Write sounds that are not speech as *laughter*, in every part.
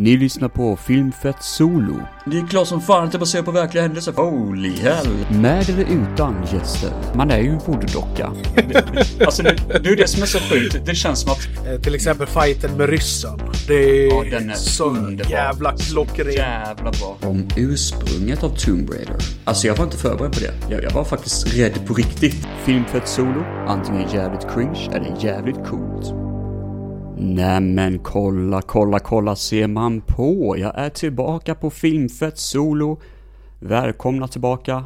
Ni lyssnar på Filmfett Solo. Det är klart som fan att det baserar på verkliga händelser. Holy hell. Med eller utan gäster. Man är ju en voodoo-docka. *laughs* Alltså det, det är det som är så sjukt. Det känns som att... Eh, Till exempel fighten med ryssen. Det är, Ja, den är så underbar. jävla klockren. Jävla bra. Om ursprunget av Tomb Raider. Alltså jag var inte förberedd på det. Jag, jag var faktiskt rädd på riktigt. Filmfett Solo. Antingen jävligt cringe eller jävligt coolt. Nämen kolla, kolla, kolla ser man på. Jag är tillbaka på Filmfett Solo. Välkomna tillbaka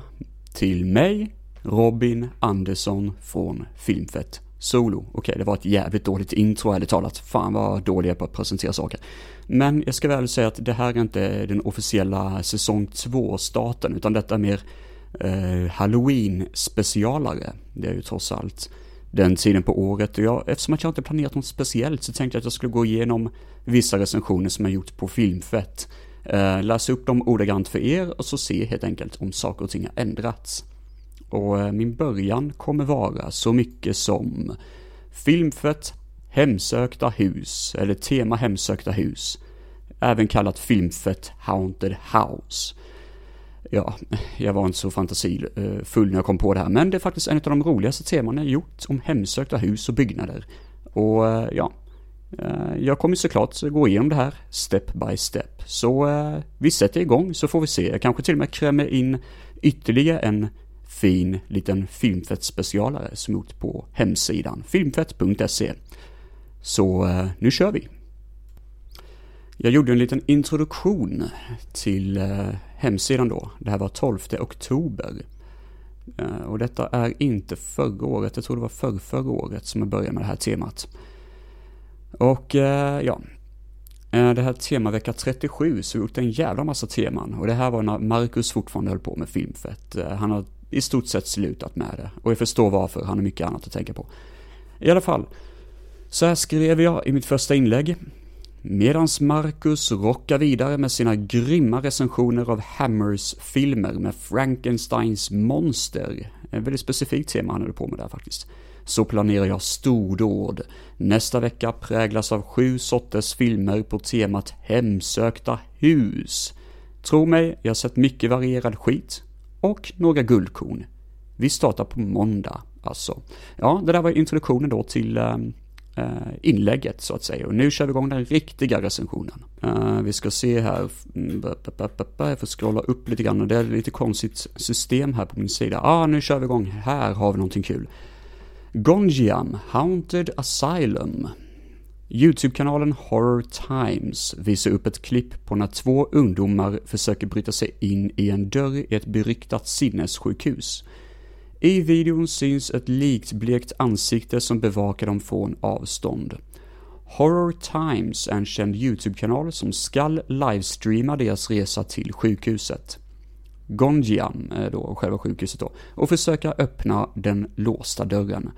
till mig, Robin Andersson från Filmfett Solo. Okej, det var ett jävligt dåligt intro ärligt talat. Fan vad dålig jag är på att presentera saker. Men jag ska väl säga att det här är inte den officiella säsong 2-starten, utan detta är mer eh, Halloween-specialare. Det är ju trots allt den tiden på året. Och jag, eftersom att jag inte planerat något speciellt så tänkte jag att jag skulle gå igenom vissa recensioner som jag gjort på Filmfett. Eh, läsa upp dem ordagrant för er och så se helt enkelt om saker och ting har ändrats. Och eh, min början kommer vara så mycket som Filmfett Hemsökta hus, eller tema Hemsökta hus. Även kallat Filmfett Haunted House. Ja, jag var inte så fantasifull när jag kom på det här, men det är faktiskt en av de roligaste teman jag gjort om hemsökta hus och byggnader. Och eh, ja, eh, jag kommer såklart gå igenom det här step by step. Så eh, vi sätter igång så får vi se. Jag kanske till och med krämer in ytterligare en fin liten filmfett-specialare som gjort på hemsidan filmfett.se. Så nu kör vi! Jag gjorde en liten introduktion till hemsidan då. Det här var 12 oktober. Eh, och detta är inte förra året, jag tror det var förr, förra året som jag började med det här temat. Och eh, ja, eh, det här temavecka 37 så vi gjort en jävla massa teman. Och det här var när Marcus fortfarande höll på med filmfett. Han har i stort sett slutat med det. Och jag förstår varför, han har mycket annat att tänka på. I alla fall, så här skrev jag i mitt första inlägg. Medans Marcus rockar vidare med sina grymma recensioner av Hammers filmer med Frankensteins monster, ett väldigt specifikt tema han höll på med där faktiskt, så planerar jag stordåd. Nästa vecka präglas av sju sorters filmer på temat hemsökta hus. Tro mig, jag har sett mycket varierad skit och några guldkorn. Vi startar på måndag, alltså. Ja, det där var introduktionen då till um, Eh, inlägget så att säga. Och nu kör vi igång den riktiga recensionen. Eh, vi ska se här, mm, jag får scrolla upp lite grann och det är lite konstigt system här på min sida. Ah, nu kör vi igång, här har vi någonting kul. Gonjiam, Haunted Asylum. Youtube-kanalen Horror Times visar upp ett klipp på när två ungdomar försöker bryta sig in i en dörr i ett beryktat sinnessjukhus. I videon syns ett likt blekt ansikte som bevakar dem från avstånd. Horror Times är en känd YouTube-kanal som skall livestreama deras resa till sjukhuset. Gonjiam är då själva sjukhuset då, och försöka öppna den låsta dörren.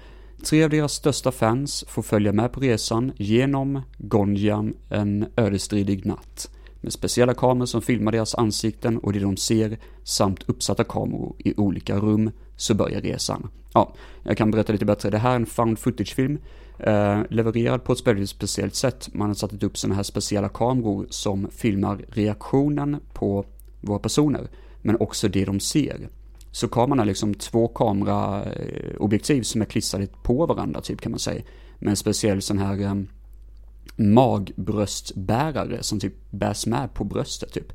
Tre av deras största fans får följa med på resan genom Gonjiam en ödesstridig natt. Med speciella kameror som filmar deras ansikten och det de ser samt uppsatta kameror i olika rum så börjar resan. Ja, jag kan berätta lite bättre. Det här är en found footage-film eh, levererad på ett väldigt speciellt sätt. Man har satt upp sådana här speciella kameror som filmar reaktionen på våra personer, men också det de ser. Så kameran är liksom två kameraobjektiv som är klistrade på varandra typ kan man säga. Med en speciell sån här eh, magbröstbärare som typ bärs med på bröstet typ.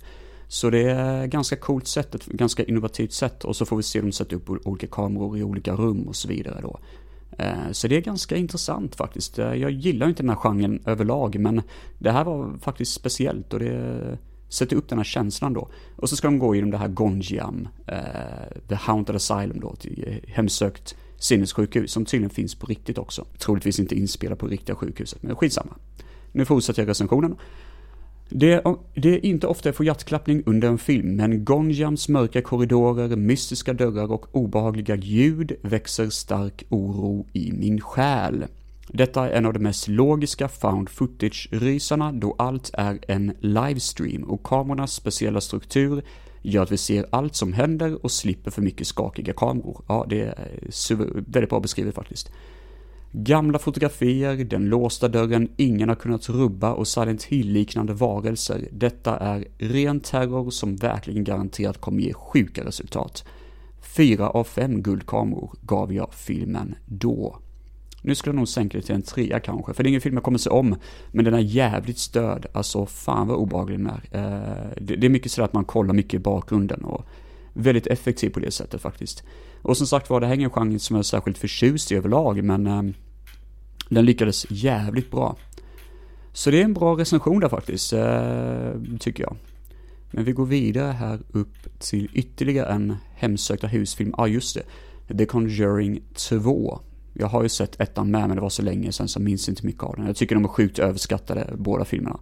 Så det är ganska coolt sätt, ett ganska innovativt sätt och så får vi se dem sätta upp olika kameror i olika rum och så vidare då. Eh, så det är ganska intressant faktiskt. Eh, jag gillar inte den här genren överlag men det här var faktiskt speciellt och det sätter upp den här känslan då. Och så ska de gå genom det här Gonjiam, eh, The Haunted Asylum då, till hemsökt sinnessjukhus som tydligen finns på riktigt också. Troligtvis inte inspelat på riktiga sjukhuset, men skitsamma. Nu fortsätter jag recensionen. Det är, det är inte ofta jag får hjärtklappning under en film, men Gonjams mörka korridorer, mystiska dörrar och obehagliga ljud växer stark oro i min själ. Detta är en av de mest logiska found footage-rysarna då allt är en livestream och kamerornas speciella struktur gör att vi ser allt som händer och slipper för mycket skakiga kameror. Ja, det är väldigt bra beskrivet faktiskt. Gamla fotografier, den låsta dörren ingen har kunnat rubba och Silent Hill-liknande varelser. Detta är ren terror som verkligen garanterat kommer ge sjuka resultat. Fyra av fem guldkameror gav jag filmen då. Nu skulle jag nog sänka det till en trea kanske, för det är ingen film jag kommer se om. Men den är jävligt störd, alltså fan vad obehaglig den är. Eh, det är mycket sådär att man kollar mycket i bakgrunden och väldigt effektiv på det sättet faktiskt. Och som sagt var, det här är ingen genre som jag är särskilt förtjust i överlag, men eh, den lyckades jävligt bra. Så det är en bra recension där faktiskt, eh, tycker jag. Men vi går vidare här upp till ytterligare en hemsökta husfilm. Ja, ah, just det. The Conjuring 2. Jag har ju sett ettan med, men det var så länge sedan så jag minns inte mycket av den. Jag tycker de är sjukt överskattade, båda filmerna.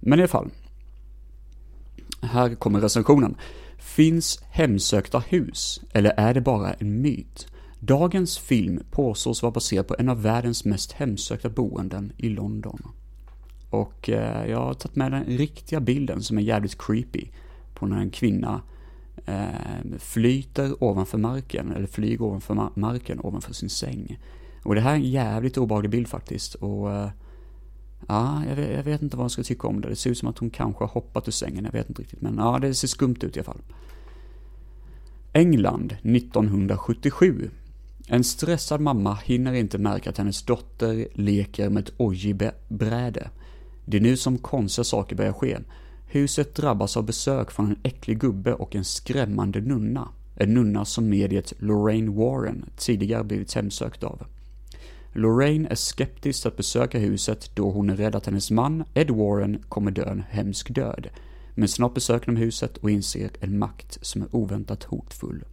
Men i alla fall. Här kommer recensionen. Finns hemsökta hus, eller är det bara en myt? Dagens film påstås vara baserad på en av världens mest hemsökta boenden i London. Och eh, jag har tagit med den riktiga bilden som är jävligt creepy. På när en kvinna eh, flyter ovanför marken, eller flyger ovanför marken ovanför sin säng. Och det här är en jävligt obehaglig bild faktiskt. Och eh, ja, jag vet, jag vet, inte vad jag ska tycka om det. Det ser ut som att hon kanske har hoppat ur sängen, jag vet inte riktigt. Men ja, det ser skumt ut i alla fall. England 1977. En stressad mamma hinner inte märka att hennes dotter leker med ett ojibräde. Det är nu som konstiga saker börjar ske. Huset drabbas av besök från en äcklig gubbe och en skrämmande nunna. En nunna som mediet Lorraine Warren tidigare blivit hemsökt av. Lorraine är skeptisk att besöka huset då hon är rädd att hennes man, Ed Warren, kommer dö en hemsk död. Men snart besöker de huset och inser en makt som är oväntat hotfull.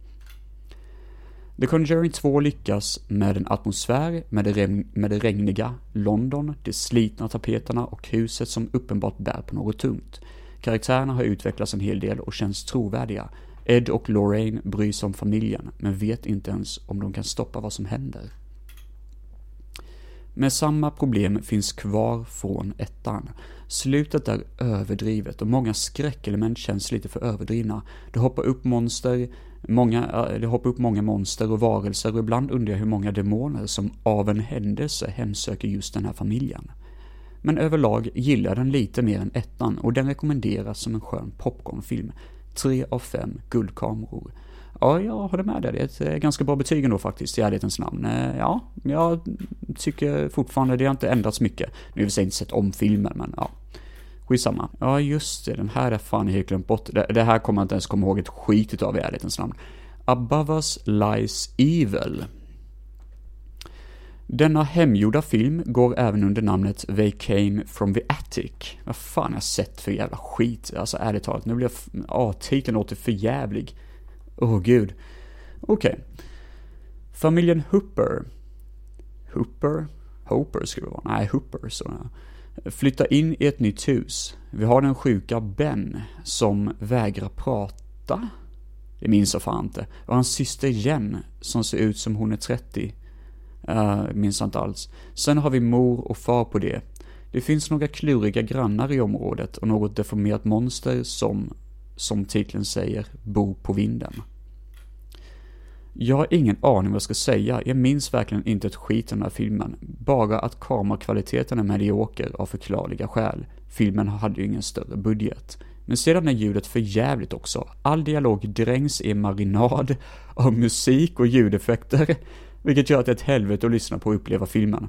The Conjuring 2 lyckas med en atmosfär med det, med det regniga London, de slitna tapeterna och huset som uppenbart bär på något tungt. Karaktärerna har utvecklats en hel del och känns trovärdiga. Ed och Lorraine bryr sig om familjen, men vet inte ens om de kan stoppa vad som händer. Men samma problem finns kvar från ettan. Slutet är överdrivet och många skräckelement känns lite för överdrivna. Det hoppar upp monster, många, eh, det hoppar upp många monster och varelser och ibland undrar jag hur många demoner som av en händelse hemsöker just den här familjen. Men överlag gillar jag den lite mer än ettan och den rekommenderas som en skön popcornfilm. 3 av 5 guldkameror. Ja, jag håller med dig. Det är ett eh, ganska bra betyg ändå faktiskt, i ärlighetens namn. Eh, ja, jag tycker fortfarande det har inte ändrats mycket. Nu har vi inte sett om filmen, men ja. Skitsamma. Ja, just det, den här är fan helt glömt bort. Det, det, här kommer jag inte ens komma ihåg ett skit utav i ärlighetens namn. Above us lies evil. Denna hemgjorda film går även under namnet They came from the attic. Vad fan har jag sett för jävla skit? Alltså ärligt talat, nu blir jag... Ja, titeln låter för jävlig. Åh oh, gud. Okej. Okay. Familjen Hooper. Hooper? Hooper skulle det vara. Nej, Hooper. Så flyttar in i ett nytt hus. Vi har den sjuka Ben som vägrar prata. Det minns jag fan inte. Och hans syster Jen som ser ut som hon är 30. Uh, minns jag inte alls. Sen har vi mor och far på det. Det finns några kluriga grannar i området och något deformerat monster som, som titeln säger, bor på vinden. Jag har ingen aning vad jag ska säga, jag minns verkligen inte ett skit om den här filmen. Bara att kamerakvaliteten är medioker av förklarliga skäl. Filmen hade ju ingen större budget. Men sedan är ljudet för jävligt också. All dialog drängs i marinad av musik och ljudeffekter, vilket gör att det är ett helvete att lyssna på och uppleva filmen.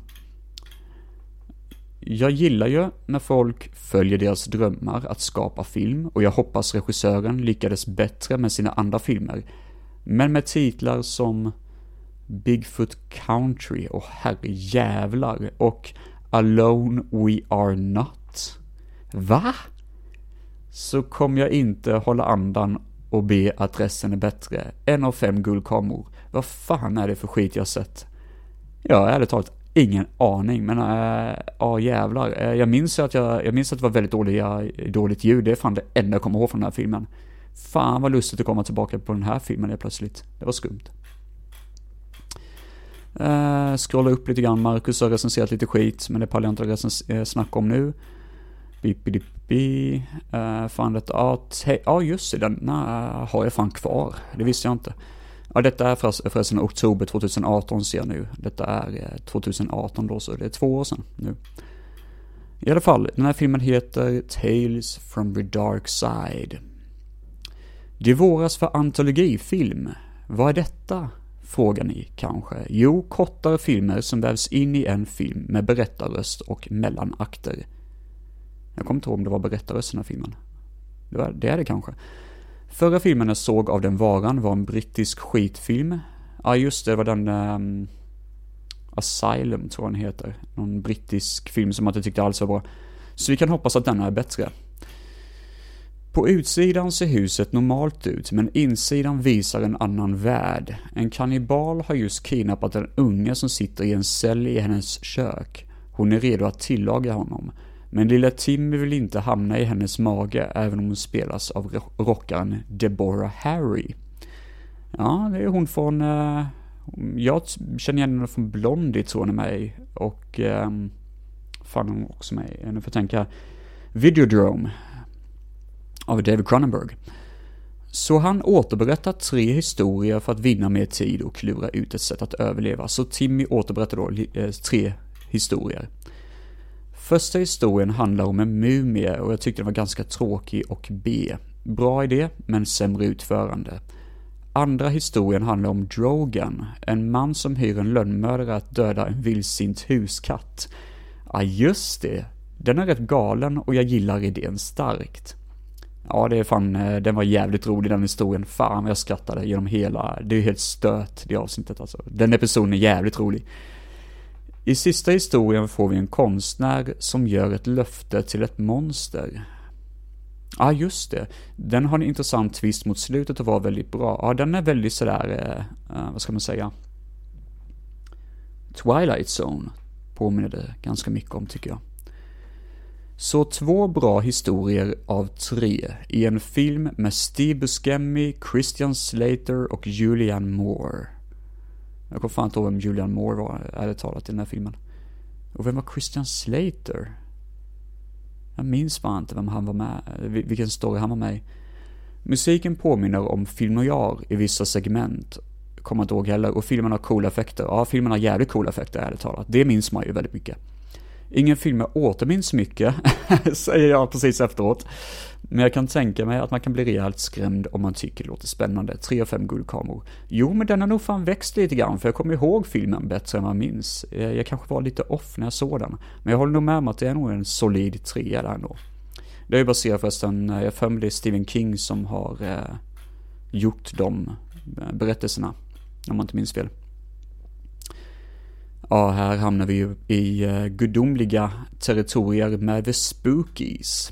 Jag gillar ju när folk följer deras drömmar att skapa film och jag hoppas regissören lyckades bättre med sina andra filmer men med titlar som Bigfoot Country och herrejävlar och Alone We Are Not. Va? Så kommer jag inte hålla andan och be att resten är bättre. En av fem guldkameror. Vad fan är det för skit jag sett? Jag har ärligt talat ingen aning, men äh, ja jävlar. Äh, jag minns att jag, jag minns att det var väldigt dåliga, dåligt ljud, det är fan det enda jag kommer ihåg från den här filmen. Fan vad lustigt att komma tillbaka på den här filmen helt plötsligt. Det var skumt. Uh, scrolla upp lite grann, Marcus har recenserat lite skit, men det pallar jag inte att snacka om nu. Bippidippi, uh, fan detta, ja, ja just det, den uh, har jag fan kvar. Det visste jag inte. Ja, detta är förresten oktober 2018 ser jag nu. Detta är eh, 2018 då, så det är två år sedan nu. I alla fall, den här filmen heter Tales from the Dark Side. Det våras för antologifilm. Vad är detta? Frågar ni kanske? Jo, kortare filmer som vävs in i en film med berättarröst och mellanakter. Jag kommer inte ihåg om det var berättarröst i den här filmen. Det, var, det är det kanske. Förra filmen jag såg av den varan var en brittisk skitfilm. Ja, just det, det var den... Um, Asylum tror jag den heter. Någon brittisk film som jag inte tyckte alls var bra. Så vi kan hoppas att denna är bättre. På utsidan ser huset normalt ut, men insidan visar en annan värld. En kannibal har just kidnappat en unge som sitter i en cell i hennes kök. Hon är redo att tillaga honom. Men lilla Timmy vill inte hamna i hennes mage, även om hon spelas av rockaren Deborah Harry. Ja, det är hon från... Eh, jag känner igen henne från Blondie, tror hon är med Och... Eh, fan, hon är också med i, nu får jag tänka... Videodrome av David Cronenberg. Så han återberättar tre historier för att vinna mer tid och klura ut ett sätt att överleva. Så Timmy återberättar då eh, tre historier. Första historien handlar om en mumie och jag tyckte den var ganska tråkig och B. Bra idé, men sämre utförande. Andra historien handlar om Drogan, en man som hyr en lönnmördare att döda en vildsint huskatt. Ja, just det. Den är rätt galen och jag gillar idén starkt. Ja, det är fan, eh, den var jävligt rolig den historien. Fan vad jag skrattade genom hela, det är helt stört det avsnittet alltså. Den episoden är jävligt rolig. I sista historien får vi en konstnär som gör ett löfte till ett monster. Ja, ah, just det. Den har en intressant twist mot slutet och var väldigt bra. Ja, den är väldigt sådär, eh, eh vad ska man säga? Twilight Zone påminner det ganska mycket om tycker jag. Så två bra historier av tre i en film med Steve Buscemi, Christian Slater och Julianne Moore. Jag kommer fan inte ihåg vem Julianne Moore var, ärligt talat, i den här filmen. Och vem var Christian Slater? Jag minns fan inte vem han var med, vilken story han var med i. Musiken påminner om film noir i vissa segment. Kommer inte ihåg heller. Och filmen har coola effekter. Ja, filmen har jävligt coola effekter, ärligt talat. Det minns man ju väldigt mycket. Ingen film jag återminns mycket, *laughs* säger jag precis efteråt. Men jag kan tänka mig att man kan bli rejält skrämd om man tycker det låter spännande. 3 av 5 guldkameror. Jo, men den har nog fan växt lite grann, för jag kommer ihåg filmen bättre än vad jag minns. Eh, jag kanske var lite off när jag såg den. Men jag håller nog med om att det är nog en solid trea där ändå. Det är ju baserat förresten, eh, jag för mig det är Stephen King som har eh, gjort de eh, berättelserna. Om man inte minns fel. Ja, här hamnar vi ju i gudomliga territorier med The Spookies.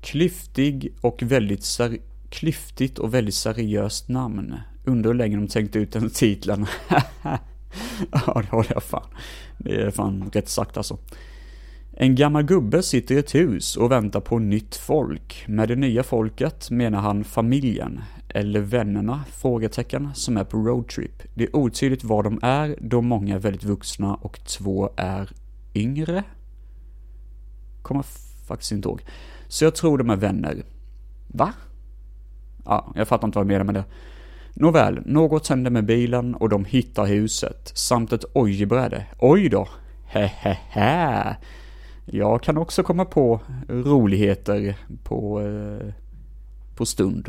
Klyftig och väldigt ser klyftigt och väldigt seriöst namn. Undrar hur länge de tänkte ut den titeln. *laughs* ja, det håller jag fan. Det är fan rätt sagt alltså. En gammal gubbe sitter i ett hus och väntar på nytt folk. Med det nya folket menar han familjen, eller vännerna? Frågetecken, som är på roadtrip. Det är otydligt vad de är, då många är väldigt vuxna och två är yngre. Kommer faktiskt inte ihåg. Så jag tror de är vänner. Va? Ja, jag fattar inte vad jag menar med det. Nåväl, något händer med bilen och de hittar huset, samt ett ojbräde. Oj då! Hehehe! Jag kan också komma på roligheter på, eh, på stund.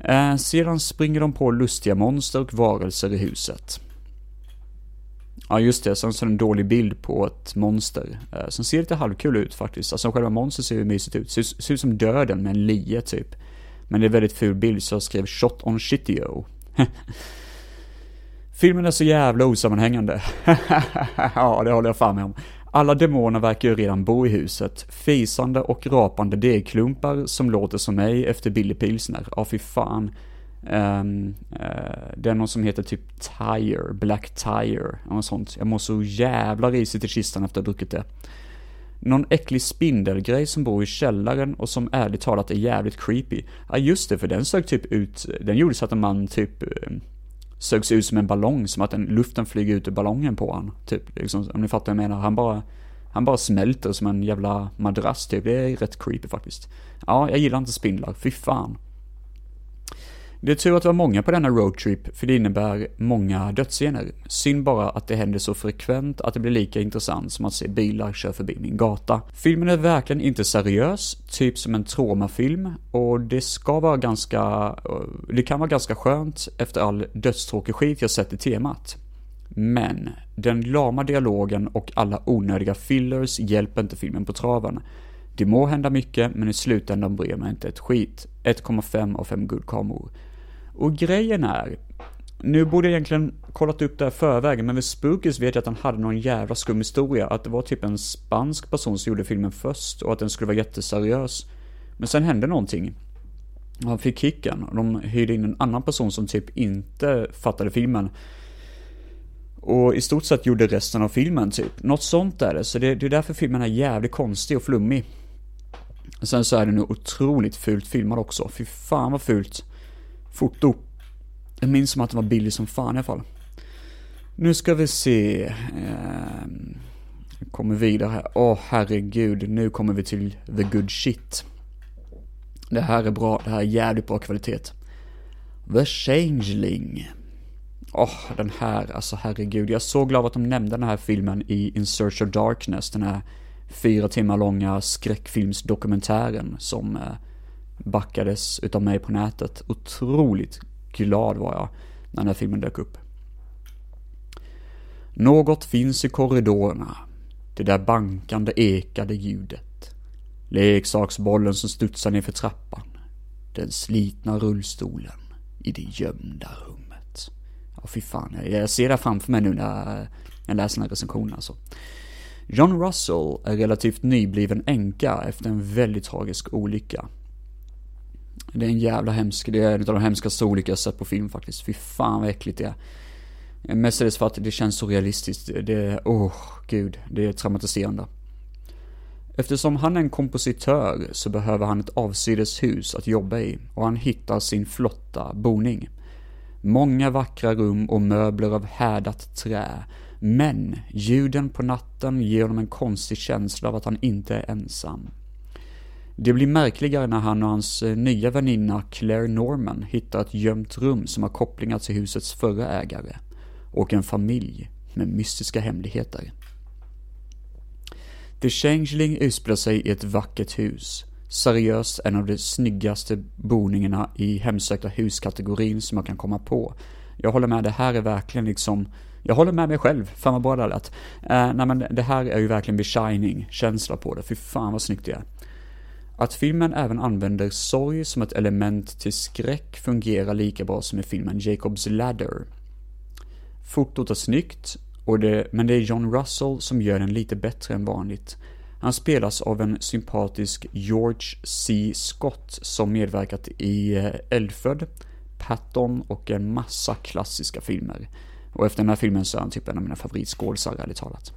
Eh, sedan springer de på lustiga monster och varelser i huset. Ja just det, sen så är det en dålig bild på ett monster. Eh, som ser lite halvkul ut faktiskt. Alltså själva monstret ser ju mysigt ut. Ser, ser ut som döden med en lie typ. Men det är en väldigt ful bild så jag skrev shot on shitio. *laughs* Filmen är så jävla osammanhängande. *laughs* ja, det håller jag fan med om. Alla demoner verkar ju redan bo i huset. Fisande och rapande degklumpar som låter som mig efter Billy Pilsner. Ja, fy fan. Um, uh, det är någon som heter typ Tire, Black Tire, Något sånt. Jag mår så jävla risigt i kistan efter att ha druckit det. Någon äcklig spindelgrej som bor i källaren och som ärligt talat är jävligt creepy. Ja just det, för den sög typ ut, den gjorde så att en man typ eh, sögs ut som en ballong, som att den, luften flyger ut ur ballongen på han. Typ, liksom, om ni fattar vad jag menar. Han bara, han bara smälter som en jävla madrass typ. Det är rätt creepy faktiskt. Ja, jag gillar inte spindlar, fy fan. Det är tur att det var många på denna roadtrip, för det innebär många dödsscener. Synd bara att det händer så frekvent att det blir lika intressant som att se bilar köra förbi min gata. Filmen är verkligen inte seriös, typ som en traumafilm, och det ska vara ganska, det kan vara ganska skönt efter all dödstråkig skit jag sett i temat. Men, den lama dialogen och alla onödiga fillers hjälper inte filmen på traven. Det må hända mycket, men i slutändan bryr mig inte ett skit. 1,5 av 5 guldkameror. Och grejen är, nu borde jag egentligen kollat upp det här förvägen, men med Spookies vet jag att han hade någon jävla skum historia, att det var typ en spansk person som gjorde filmen först och att den skulle vara jätteseriös. Men sen hände någonting. Han fick kicken och de hyrde in en annan person som typ inte fattade filmen. Och i stort sett gjorde resten av filmen typ. Något sånt är det, så det, det är därför filmen är jävligt konstig och flummig. Sen så är den nu otroligt fult filmad också. Fy fan vad fult foto. Jag minns som att den var billig som fan i alla fall. Nu ska vi se. Eh, kommer vidare här. Åh oh, herregud, nu kommer vi till the good shit. Det här är bra, det här är jävligt bra kvalitet. The Changeling. Åh, oh, den här, alltså herregud. Jag är så glad att de nämnde den här filmen i In Search of Darkness, den här fyra timmar långa skräckfilmsdokumentären som eh, backades utav mig på nätet. Otroligt glad var jag när den här filmen dök upp. Något finns i korridorerna. Det där bankande ekade ljudet. Leksaksbollen som studsar ner för trappan. Den slitna rullstolen i det gömda rummet. Ja, fy fan. Jag ser det framför mig nu när jag läser den här recensionen alltså. John Russell är relativt nybliven änka efter en väldigt tragisk olycka. Det är en jävla hemsk, det är en av de hemskaste olyckor jag sett på film faktiskt. Fy fan vad äckligt det är. Mestadels för att det känns så realistiskt. Det är, åh oh, gud, det är traumatiserande. Eftersom han är en kompositör så behöver han ett avsides hus att jobba i och han hittar sin flotta boning. Många vackra rum och möbler av härdat trä. Men ljuden på natten ger honom en konstig känsla av att han inte är ensam. Det blir märkligare när han och hans eh, nya väninna Claire Norman hittar ett gömt rum som har kopplingar till husets förra ägare och en familj med mystiska hemligheter. The Changeling utspelar sig i ett vackert hus, seriöst en av de snyggaste boningarna i hemsökta huskategorin som jag kan komma på. Jag håller med, det här är verkligen liksom, jag håller med mig själv, fan vad bra det lät. Eh, nej men det här är ju verkligen The Shining-känsla på det, fy fan vad snyggt det är. Att filmen även använder sorg som ett element till skräck fungerar lika bra som i filmen Jacob's Ladder. Fotot är snyggt, och det, men det är John Russell som gör den lite bättre än vanligt. Han spelas av en sympatisk George C. Scott som medverkat i eh, Eldfödd, Patton och en massa klassiska filmer. Och efter den här filmen så är han typ en av mina favoritskådisar, ärligt talat.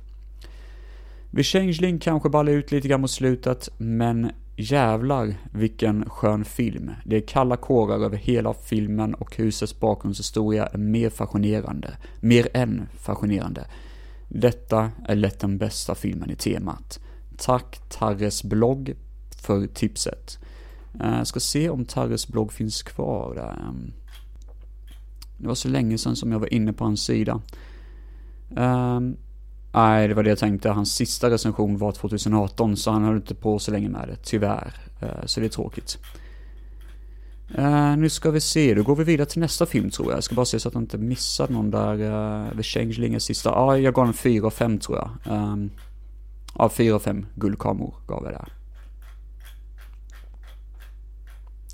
Vid Changeling kanske ballar ut lite grann mot slutet, men Jävlar vilken skön film. Det är kalla kårar över hela filmen och husets bakgrundshistoria är mer fascinerande. Mer än fascinerande. Detta är lätt den bästa filmen i temat. Tack Tarres blogg för tipset. Jag ska se om Tarres blogg finns kvar där. Det var så länge sedan som jag var inne på hans sida. Ehm, Nej, det var det jag tänkte. Hans sista recension var 2018, så han höll inte på så länge med det, tyvärr. Eh, så det är tråkigt. Eh, nu ska vi se, då går vi vidare till nästa film tror jag. Jag ska bara se så att jag inte missar någon där. Eh, The Changeling är sista. Ja, jag gav den 4 och 5 tror jag. Ehm, ja, 4 och 5 guldkameror gav jag där.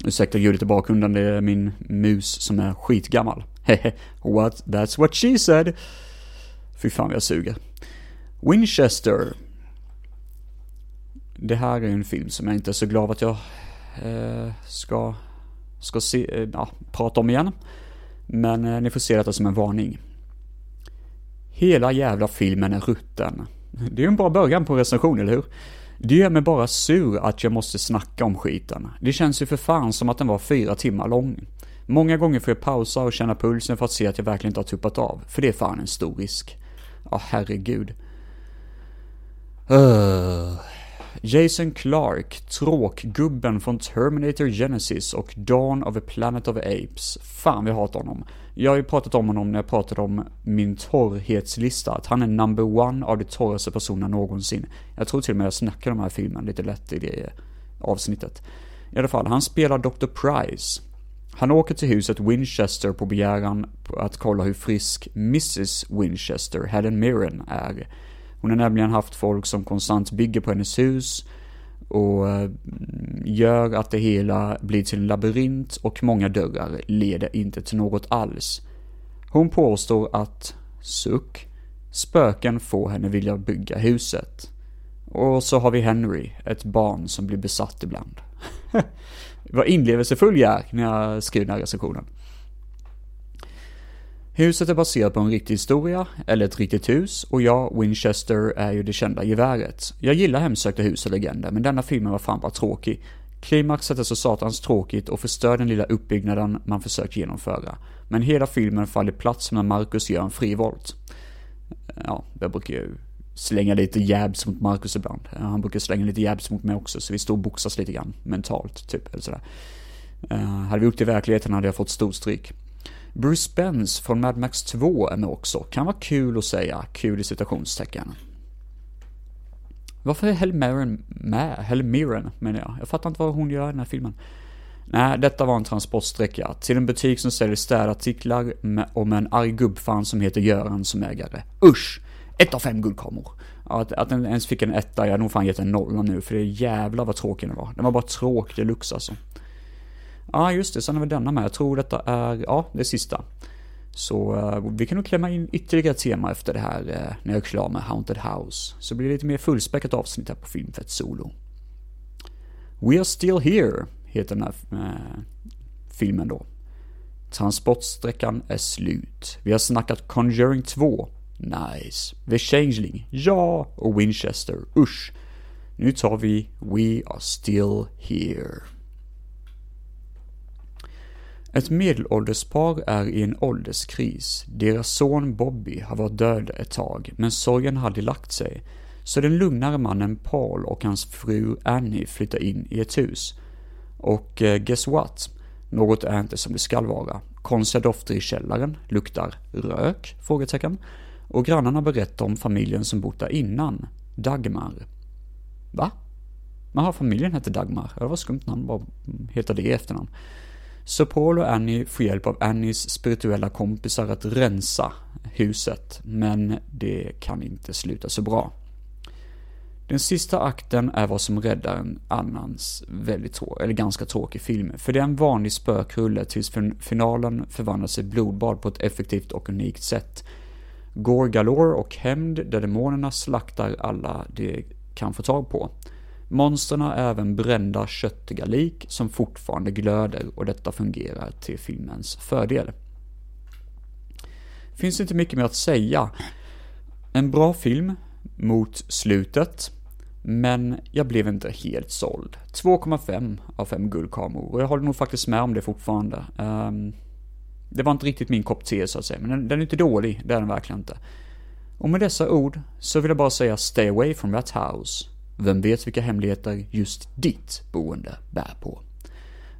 Ursäkta ljudet i bakgrunden, det är min mus som är skitgammal. *laughs* Hehe, what, that's what she said. Fy fan vad jag suger. Winchester. Det här är en film som jag inte är så glad att jag eh, ska, ska se, eh, ja, prata om igen. Men eh, ni får se detta som en varning. Hela jävla filmen är rutten. Det är ju en bra början på en recension, eller hur? Det gör mig bara sur att jag måste snacka om skiten. Det känns ju för fan som att den var fyra timmar lång. Många gånger får jag pausa och känna pulsen för att se att jag verkligen inte har tuppat av, för det är fan en stor risk. Ja, herregud. Uh, Jason Clark, tråkgubben från Terminator Genesis och Dawn of a Planet of Apes. Fan, vi hatar honom. Jag har ju pratat om honom när jag pratade om min torrhetslista, att han är number one av de torraste personerna någonsin. Jag tror till och med jag snackade om den här filmen lite lätt i det avsnittet. I alla fall, han spelar Dr. Price. Han åker till huset Winchester på begäran att kolla hur frisk Mrs Winchester, Helen Mirren, är. Hon har nämligen haft folk som konstant bygger på hennes hus och eh, gör att det hela blir till en labyrint och många dörrar leder inte till något alls. Hon påstår att, suck, spöken får henne vilja bygga huset. Och så har vi Henry, ett barn som blir besatt ibland. *laughs* Vad inlevelsefull jag är när jag skriver den här recensionen. Huset är baserat på en riktig historia, eller ett riktigt hus, och jag, Winchester, är ju det kända geväret. Jag gillar hemsökta hus och legender, men denna filmen var fan bara tråkig. Klimaxet är så satans tråkigt och förstör den lilla uppbyggnaden man försökt genomföra. Men hela filmen faller plats när Marcus gör en frivolt. Ja, jag brukar ju slänga lite jabs mot Marcus ibland. Han brukar slänga lite jabs mot mig också, så vi står och boxas lite grann mentalt, typ, eller sådär. Uh, hade vi gjort det i verkligheten hade jag fått storstryk. Bruce Spence från Mad Max 2 är med också. Kan vara kul att säga, kul i citationstecken. Varför är Helen med? Helmiren menar jag. Jag fattar inte vad hon gör i den här filmen. Nej, detta var en transportsträcka till en butik som säljer städartiklar och med en arg gubbfan som heter Göran som ägare. Usch! Ett av fem guldkameror. Att, att den ens fick en etta, jag hade nog fan gett en nolla nu, för det är jävlar vad tråkig den var. Den var bara tråkig deluxe alltså. Ja, ah, just det, sen har vi denna med. Jag tror detta är, ja, det sista. Så uh, vi kan nog klämma in ytterligare tema efter det här uh, när jag är klar med Haunted House. Så blir det lite mer fullspäckat avsnitt här på Filmfett Solo. We are still here, heter den här uh, filmen då. Transportsträckan är slut. Vi har snackat Conjuring 2. Nice. The Changeling. Ja. Och Winchester. Usch. Nu tar vi We are still here. Ett medelålderspar är i en ålderskris. Deras son Bobby har varit död ett tag, men sorgen hade lagt sig. Så den lugnare mannen Paul och hans fru Annie flyttar in i ett hus. Och eh, guess what? Något är inte som det skall vara. Konstiga dofter i källaren, luktar rök? Frågetecken. Och grannarna berättar om familjen som bott där innan, Dagmar. Va? Jaha, familjen hette Dagmar. Det var skumt namn, vad heter det i efternamn? Så Paul och Annie får hjälp av Annies spirituella kompisar att rensa huset, men det kan inte sluta så bra. Den sista akten är vad som räddar en annans väldigt eller ganska tråkig film, för det är en vanlig spökrulle tills finalen förvandlas i blodbad på ett effektivt och unikt sätt. Gore galore och hämnd där demonerna slaktar alla de kan få tag på. Monstren har även brända köttiga lik som fortfarande glöder och detta fungerar till filmens fördel. Finns inte mycket mer att säga. En bra film mot slutet, men jag blev inte helt såld. 2,5 av 5 guldkameror och jag håller nog faktiskt med om det fortfarande. Um, det var inte riktigt min kopp te så att säga, men den, den är inte dålig, det är den verkligen inte. Och med dessa ord så vill jag bara säga stay away from that house. Vem vet vilka hemligheter just ditt boende bär på?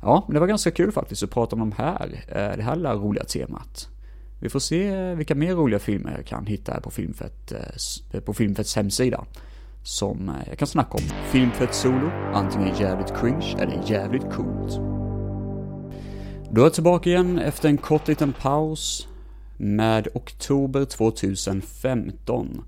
Ja, men det var ganska kul faktiskt att prata om de här, eh, det här lilla roliga temat. Vi får se vilka mer roliga filmer jag kan hitta här på Filmfett, eh, på Filmfetts hemsida. Som eh, jag kan snacka om. Filmfett Solo, antingen jävligt cringe eller jävligt coolt. Då är jag tillbaka igen efter en kort liten paus med oktober 2015.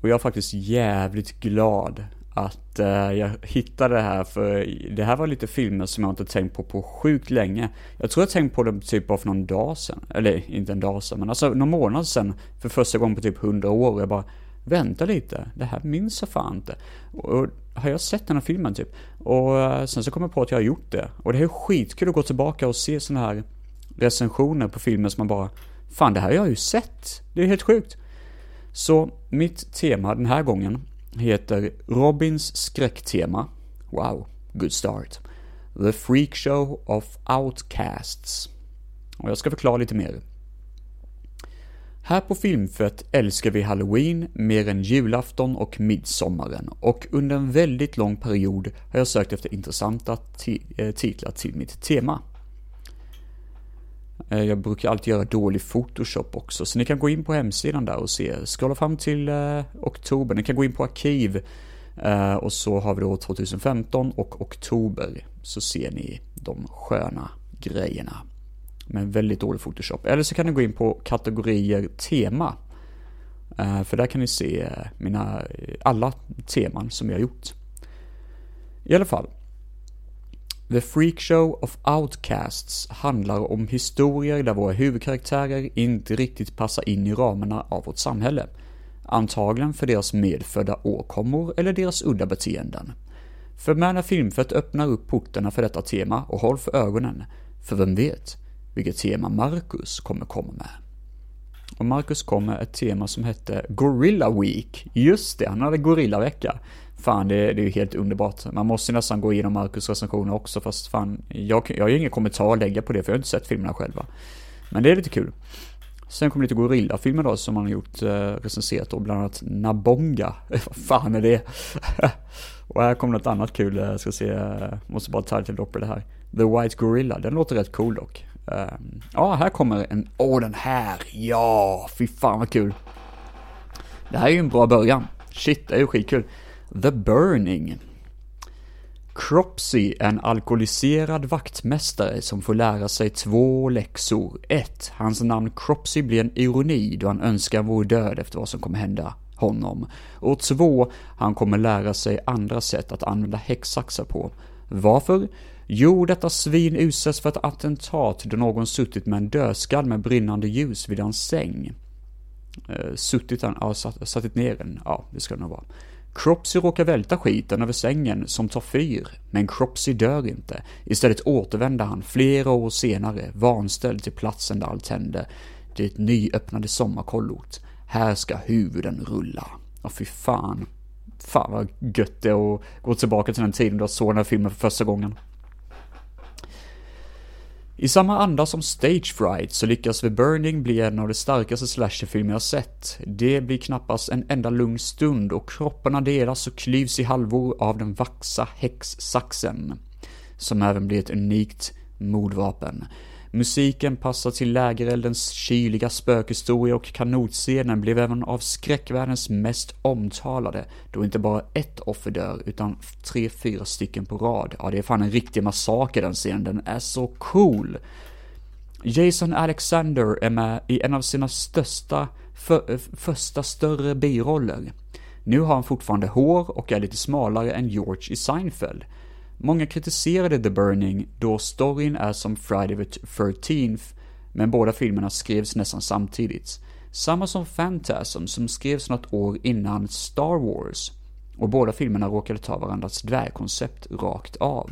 Och jag är faktiskt jävligt glad att uh, jag hittade det här för det här var lite filmer som jag inte tänkt på på sjukt länge. Jag tror jag tänkt på det typ bara för någon dag sedan. Eller inte en dag sedan, men alltså någon månad sedan för första gången på typ hundra år. Och jag bara, vänta lite, det här minns jag fan inte. Och, och har jag sett den här filmen typ? Och uh, sen så kom jag på att jag har gjort det. Och det är skitkul att gå tillbaka och se sådana här recensioner på filmer som man bara, fan det här har jag ju sett. Det är helt sjukt. Så mitt tema den här gången heter Robins skräcktema. Wow, good start. The Freak Show of Outcasts. Och jag ska förklara lite mer. Här på Filmfett älskar vi Halloween mer än julafton och midsommaren och under en väldigt lång period har jag sökt efter intressanta eh, titlar till mitt tema. Eh, jag brukar alltid göra dålig Photoshop också, så ni kan gå in på hemsidan där och se. Scrolla fram till eh, oktober, ni kan gå in på arkiv eh, och så har vi då 2015 och oktober. Så ser ni de sköna grejerna. Men väldigt dålig Photoshop. Eller så kan ni gå in på kategorier tema. Eh, för där kan ni se eh, mina, eh, alla teman som jag har gjort. I alla fall, The Freak Show of Outcasts handlar om historier där våra huvudkaraktärer inte riktigt passar in i ramarna av vårt samhälle. Antagligen för deras medfödda åkommor eller deras udda beteenden. För med när Filmfett öppnar upp portarna för detta tema och håll för ögonen, för vem vet vilket tema Marcus kommer komma med. Och Marcus kom med ett tema som hette Gorilla Week. Just det, han hade Gorilla-vecka. Fan, det, det är ju helt underbart. Man måste nästan gå igenom Marcus recensioner också, fast fan, jag, jag har ju ingen kommentar att lägga på det, för jag har inte sett filmerna själva. Men det är lite kul. Sen kommer lite Gorilla-filmer då, som han har gjort, eh, recenserat och bland annat Nabonga. *laughs* Vad fan är det? *laughs* och här kommer något annat kul, jag ska se, eh, måste bara ta lite på det här. The White Gorilla, den låter rätt cool dock. Um, ja, här kommer en, åh oh, den här, ja, fy fan vad kul. Det här är ju en bra början. Shit, det är ju skitkul. The Burning. Cropsy är en alkoholiserad vaktmästare som får lära sig två läxor. 1. Hans namn Cropsy blir en ironi då han önskar vore död efter vad som kommer hända honom. Och 2. Han kommer lära sig andra sätt att använda häcksaxar på. Varför? Jo, detta svin utsätts för ett attentat då någon suttit med en dödskall med brinnande ljus vid hans säng. Uh, suttit, ja, satt, satt ner den, ja, det ska det nog vara. Cropsy råkar välta skiten över sängen som tar fyr, men Cropsy dör inte. Istället återvänder han flera år senare, vanställd till platsen där allt hände. Det nyöppnade sommarkollot. Här ska huvuden rulla. Och fy fan. Fan vad gött det är att gå tillbaka till den tiden då jag såg den här filmen för första gången. I samma anda som Stage Fright så lyckas The Burning bli en av de starkaste slasherfilmer jag sett. Det blir knappast en enda lugn stund och kropparna delas och klyvs i halvor av den vaxa häxsaxen. Som även blir ett unikt mordvapen. Musiken passar till lägereldens kyliga spökhistoria och kanotscenen blev även av skräckvärldens mest omtalade, då inte bara ett offer dör, utan tre, fyra stycken på rad. Ja, det är fan en riktig massaker den scenen, den är så cool! Jason Alexander är med i en av sina största, för, första större biroller. Nu har han fortfarande hår och är lite smalare än George i Seinfeld. Många kritiserade The Burning då storyn är som Friday the 13th, men båda filmerna skrevs nästan samtidigt. Samma som Phantasm som skrevs något år innan Star Wars. Och båda filmerna råkade ta varandras dvärgkoncept rakt av.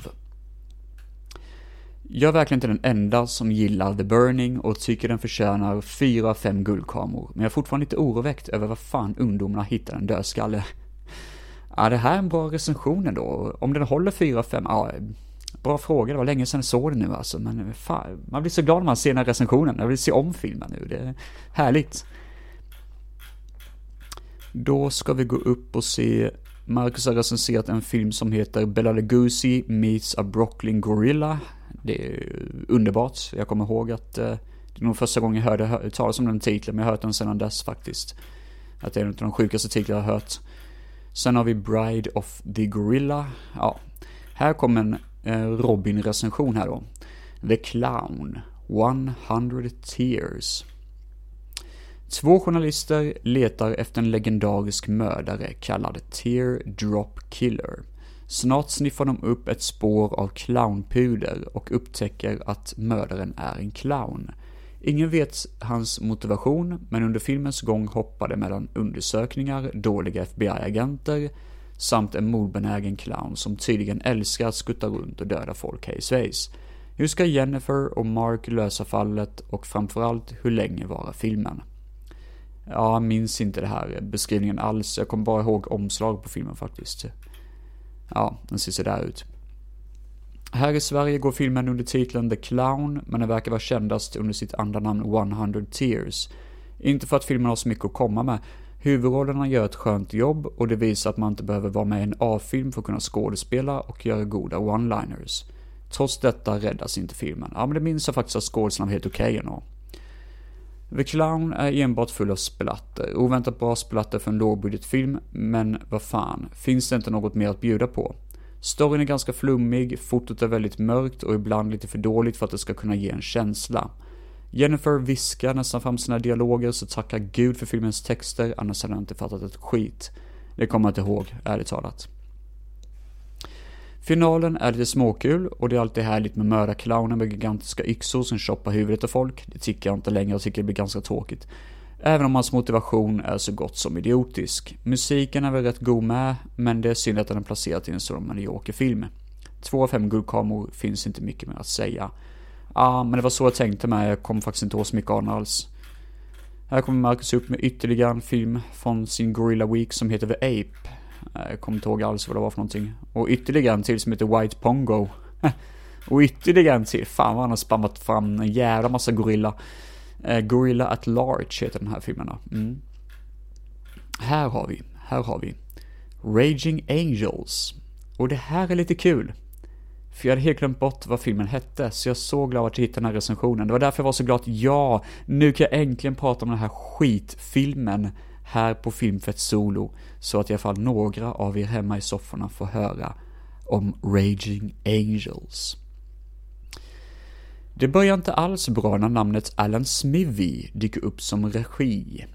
Jag är verkligen inte den enda som gillar The Burning och tycker den förtjänar 4 av 5 guldkameror, men jag är fortfarande lite oroväckt över vad fan ungdomarna hittar en dödskalle. Ja, det här är en bra recension ändå. Om den håller 4-5, ja, bra fråga. Det var länge sedan jag såg den nu alltså. Men fan, man blir så glad när man ser den här recensionen. Jag vill se om filmen nu. Det är härligt. Då ska vi gå upp och se Marcus har recenserat en film som heter Bella Lugosi meets a Brooklyn Gorilla. Det är underbart. Jag kommer ihåg att eh, det är nog första gången jag hörde talas om den titeln, men jag har hört den sedan dess faktiskt. Att det är en av de sjukaste titlar jag har hört. Sen har vi Bride of the Gorilla. Ja, här kommer en eh, Robin-recension här då. The Clown, 100 Tears. Två journalister letar efter en legendarisk mördare kallad Tear Drop Killer. Snart sniffar de upp ett spår av clownpuder och upptäcker att mördaren är en clown. Ingen vet hans motivation, men under filmens gång hoppar det mellan undersökningar, dåliga FBI-agenter, samt en mordbenägen clown som tydligen älskar att skutta runt och döda folk hej svejs. Hur ska Jennifer och Mark lösa fallet och framförallt, hur länge varar filmen? Jag minns inte det här beskrivningen alls, jag kommer bara ihåg omslag på filmen faktiskt. Ja, den ser sådär ut. Här i Sverige går filmen under titeln The Clown, men den verkar vara kändast under sitt andra namn 100 Tears. Inte för att filmen har så mycket att komma med. Huvudrollerna gör ett skönt jobb och det visar att man inte behöver vara med i en A-film för att kunna skådespela och göra goda one-liners. Trots detta räddas inte filmen. Ja, men det minns jag faktiskt att skådisarna var helt okej okay ändå. The Clown är enbart full av splatter. Oväntat bra splatter för en lågbudgetfilm, men vad fan, finns det inte något mer att bjuda på? Storyn är ganska flummig, fotot är väldigt mörkt och ibland lite för dåligt för att det ska kunna ge en känsla. Jennifer viskar nästan fram sina dialoger, så tacka gud för filmens texter, annars hade jag inte fattat ett skit. Det kommer jag inte ihåg, ärligt talat. Finalen är lite småkul och det är alltid härligt med mördarclowner med gigantiska yxor som choppar huvudet av folk. Det tycker jag inte längre, jag tycker det blir ganska tråkigt. Även om hans motivation är så gott som idiotisk. Musiken är väl rätt god med, men det är synd att den är placerad i en sådan medioker film. Två av fem guldkameror finns inte mycket mer att säga. Ja, ah, men det var så jag tänkte med, jag kommer faktiskt inte ihåg så mycket av den alls. Här kommer Marcus upp med ytterligare en film från sin Gorilla Week som heter The Ape. Eh, jag kommer inte ihåg alls vad det var för någonting. Och ytterligare en till som heter White Pongo. *laughs* och ytterligare en till, fan vad han har spammat fram en jävla massa gorilla. Eh, gorilla at Large heter den här filmen då. Mm. Här har vi, här har vi Raging Angels. Och det här är lite kul. För jag hade helt glömt bort vad filmen hette, så jag är så glad att jag hittade den här recensionen. Det var därför jag var så glad att ja, nu kan jag äntligen prata om den här skitfilmen här på Filmfett Solo, så att i alla fall några av er hemma i sofforna får höra om Raging Angels. Det börjar inte alls bra när namnet Alan Smithy dyker upp som regi.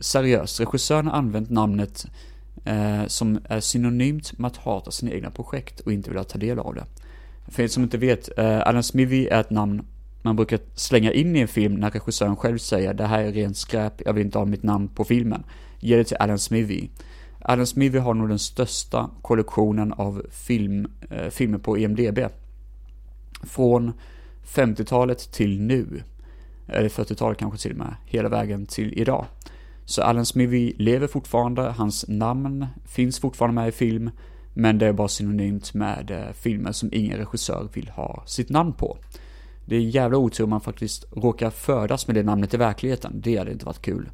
Seriöst, regissören har använt namnet eh, som är synonymt med att hata sina egna projekt och inte vilja ta del av det. För er som inte vet, eh, Alan Smithy är ett namn man brukar slänga in i en film när regissören själv säger det här är rent skräp, jag vill inte ha mitt namn på filmen. Ge det till Alan Smithy. Alan Smithy har nog den största kollektionen av film, eh, filmer på IMDB. Från 50-talet till nu. Eller 40-talet kanske till och med. Hela vägen till idag. Så Alan Smithy lever fortfarande, hans namn finns fortfarande med i film. Men det är bara synonymt med eh, filmer som ingen regissör vill ha sitt namn på. Det är jävla otur om man faktiskt råkar födas med det namnet i verkligheten. Det hade inte varit kul.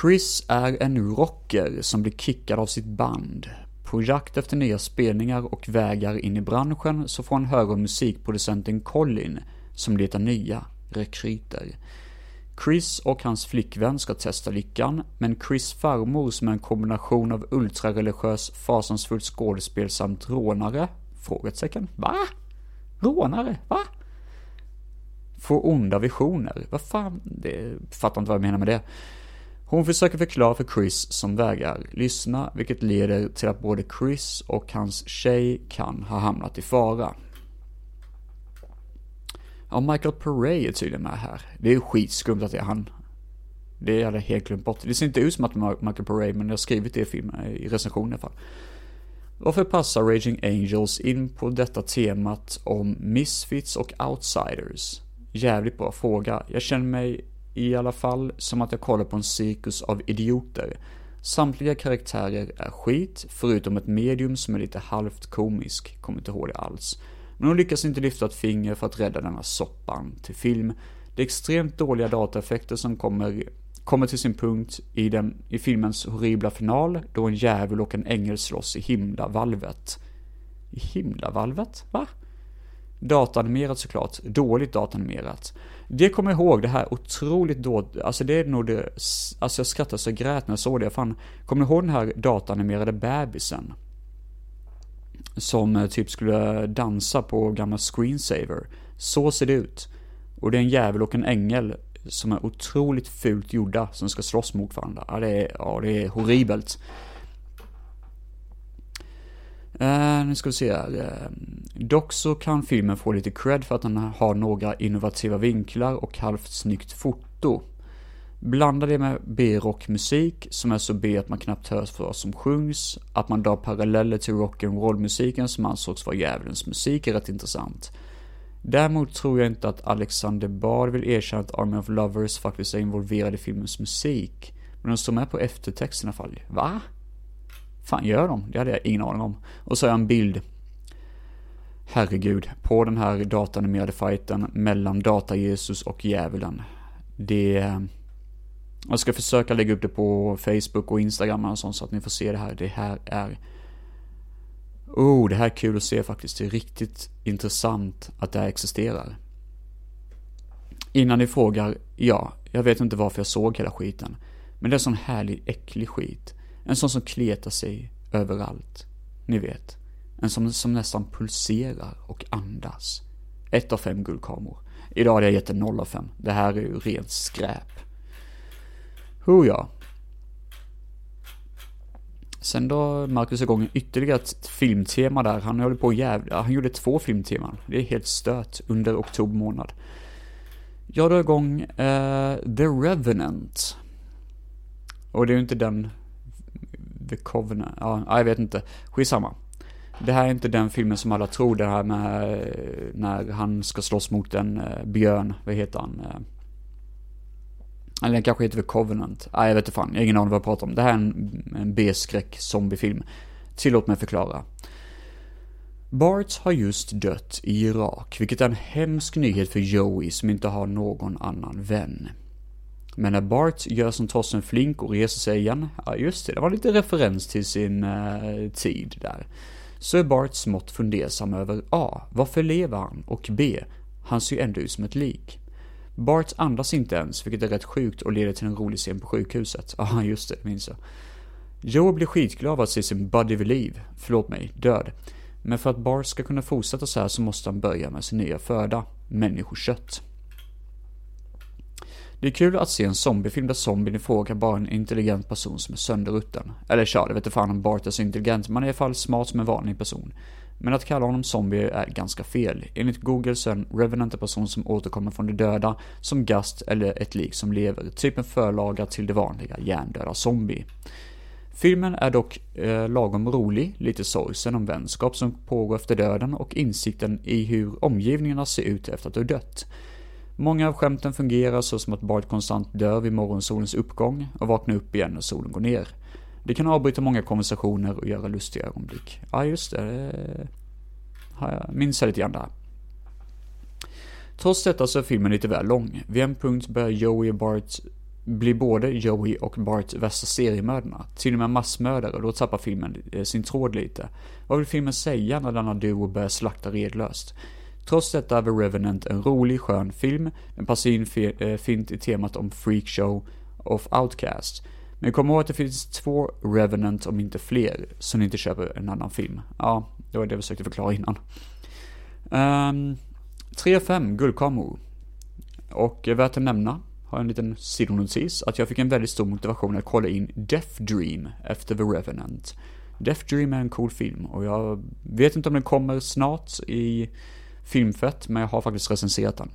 Chris är en rocker som blir kickad av sitt band. På jakt efter nya spelningar och vägar in i branschen så får han höra musikproducenten Colin som letar nya rekryter. Chris och hans flickvän ska testa lyckan, men Chris farmor som är en kombination av ultrareligiös, fasansfullt skådespel samt rånare? Frågetecken. Va? Rånare? Va? Får onda visioner? Vad fan? Det fattar inte vad jag menar med det. Hon försöker förklara för Chris som vägrar lyssna, vilket leder till att både Chris och hans tjej kan ha hamnat i fara. Ja, Michael Paré är tydligen med här. Det är ju skitskumt att det är han. Det hade jag helt glömt bort. Det ser inte ut som att det är Michael Paré, men jag har skrivit det i filmen, i recensionen i alla fall. Varför passar Raging Angels in på detta temat om misfits och outsiders? Jävligt bra fråga. Jag känner mig i alla fall som att jag kollar på en cirkus av idioter. Samtliga karaktärer är skit, förutom ett medium som är lite halvt komisk, kommer inte ihåg det alls. Men hon lyckas inte lyfta ett finger för att rädda denna soppan till film. Det är extremt dåliga dataeffekter som kommer kommer till sin punkt i, den, i filmens horribla final då en djävul och en ängel slåss i himlavalvet. I himlavalvet? Va? Datanimerat såklart, dåligt datanimerat. Det kommer jag ihåg, det här otroligt dåligt, alltså det är nog det, alltså jag skrattade så jag grät när jag såg det, fan, kommer ni ihåg den här datanimerade bebisen? Som eh, typ skulle dansa på gamla screensaver. Så ser det ut. Och det är en djävul och en ängel som är otroligt fult gjorda som ska slåss mot varandra. Ja, det är, ja, det är horribelt. Uh, nu ska vi se här. Uh, dock så kan filmen få lite cred för att den har några innovativa vinklar och halvt snyggt foto. Blanda det med B-rockmusik som är så B att man knappt hörs för vad som sjungs. Att man drar paralleller till rock'n'roll-musiken som ansågs vara djävulens musik är rätt intressant. Däremot tror jag inte att Alexander Bard vill erkänna att Army of Lovers faktiskt är involverad i filmens musik. Men de står med på eftertexten i alla fall. Va? Fan gör de? Det hade jag ingen aning om. Och så har jag en bild. herregud, på den här datanimerade fighten mellan Data-Jesus och djävulen. Det... Jag ska försöka lägga upp det på Facebook och Instagram och sånt så att ni får se det här. Det här är... Oh, det här är kul att se faktiskt. Det är riktigt intressant att det här existerar. Innan ni frågar, ja, jag vet inte varför jag såg hela skiten. Men det är en sån härlig, äcklig skit. En sån som kletar sig överallt. Ni vet. En som, som nästan pulserar och andas. Ett av fem guldkameror. Idag hade jag gett en noll av fem. Det här är ju rent skräp. Hur ja. Sen då Marcus igång ytterligare ett filmtema där. Han håller på jävla, han gjorde två filmteman. Det är helt stört under oktober månad. Jag drar igång uh, The Revenant. Och det är ju inte den The Covenant, ja, jag vet inte. Skitsamma. Det här är inte den filmen som alla tror, det här med eh, när han ska slåss mot en eh, björn, vad heter han? Eh, eller den kanske heter The Covenant. Nej, jag vet inte fan, jag har ingen aning vad jag pratar om. Det här är en, en B-skräck zombiefilm. Tillåt mig förklara. Bart har just dött i Irak, vilket är en hemsk nyhet för Joey som inte har någon annan vän. Men när Bart gör som Torsten Flink och reser sig igen, ja just det, det var lite referens till sin eh, tid där. Så är Bart smått fundersam över A. Varför lever han? Och B. Han ser ju ändå ut som ett lik. Bart andas inte ens, vilket är rätt sjukt och leder till en rolig scen på sjukhuset. *laughs* Ja, just det, minns jag. Joe blir skitglad av att se sin buddy vid liv, förlåt mig, död. Men för att Bart ska kunna fortsätta så här så måste han börja med sin nya föda, människokött. Det är kul att se en zombiefilm där zombien i fråga bara är en intelligent person som är sönderrutten. Eller tja, det vet fan om Bart är så intelligent, men är i alla fall smart som en vanlig person. Men att kalla honom zombie är ganska fel. Enligt Google så är en Revenant en person som återkommer från de döda, som gast eller ett lik som lever, typ en förlaga till det vanliga hjärndöda zombie. Filmen är dock eh, lagom rolig, lite sorgsen om vänskap som pågår efter döden och insikten i hur omgivningarna ser ut efter att du dött. Många av skämten fungerar så som att Bart konstant dör vid morgonsolens uppgång och vaknar upp igen när solen går ner. Det kan avbryta många konversationer och göra lustiga ögonblick. Ja, just det. det jag minns jag lite grann där. Trots detta så är filmen lite väl lång. Vid en punkt börjar Joey och Bart bli både Joey och Bart värsta seriemördarna. Till och med massmördare och då tappar filmen eh, sin tråd lite. Vad vill filmen säga när denna duo börjar slakta redlöst? Trots detta är The Revenant en rolig, skön film. Den passar in fint i temat om freakshow of outcast. Men kom ihåg att det finns två Revenant, om inte fler, så ni inte köper en annan film. Ja, det var det jag försökte förklara innan. Ehm, um, 3-5 guldkameror. Och eh, värt att nämna, har en liten sidonotis, att jag fick en väldigt stor motivation att kolla in Death Dream efter The Revenant. Death Dream är en cool film och jag vet inte om den kommer snart i filmfett, men jag har faktiskt recenserat den.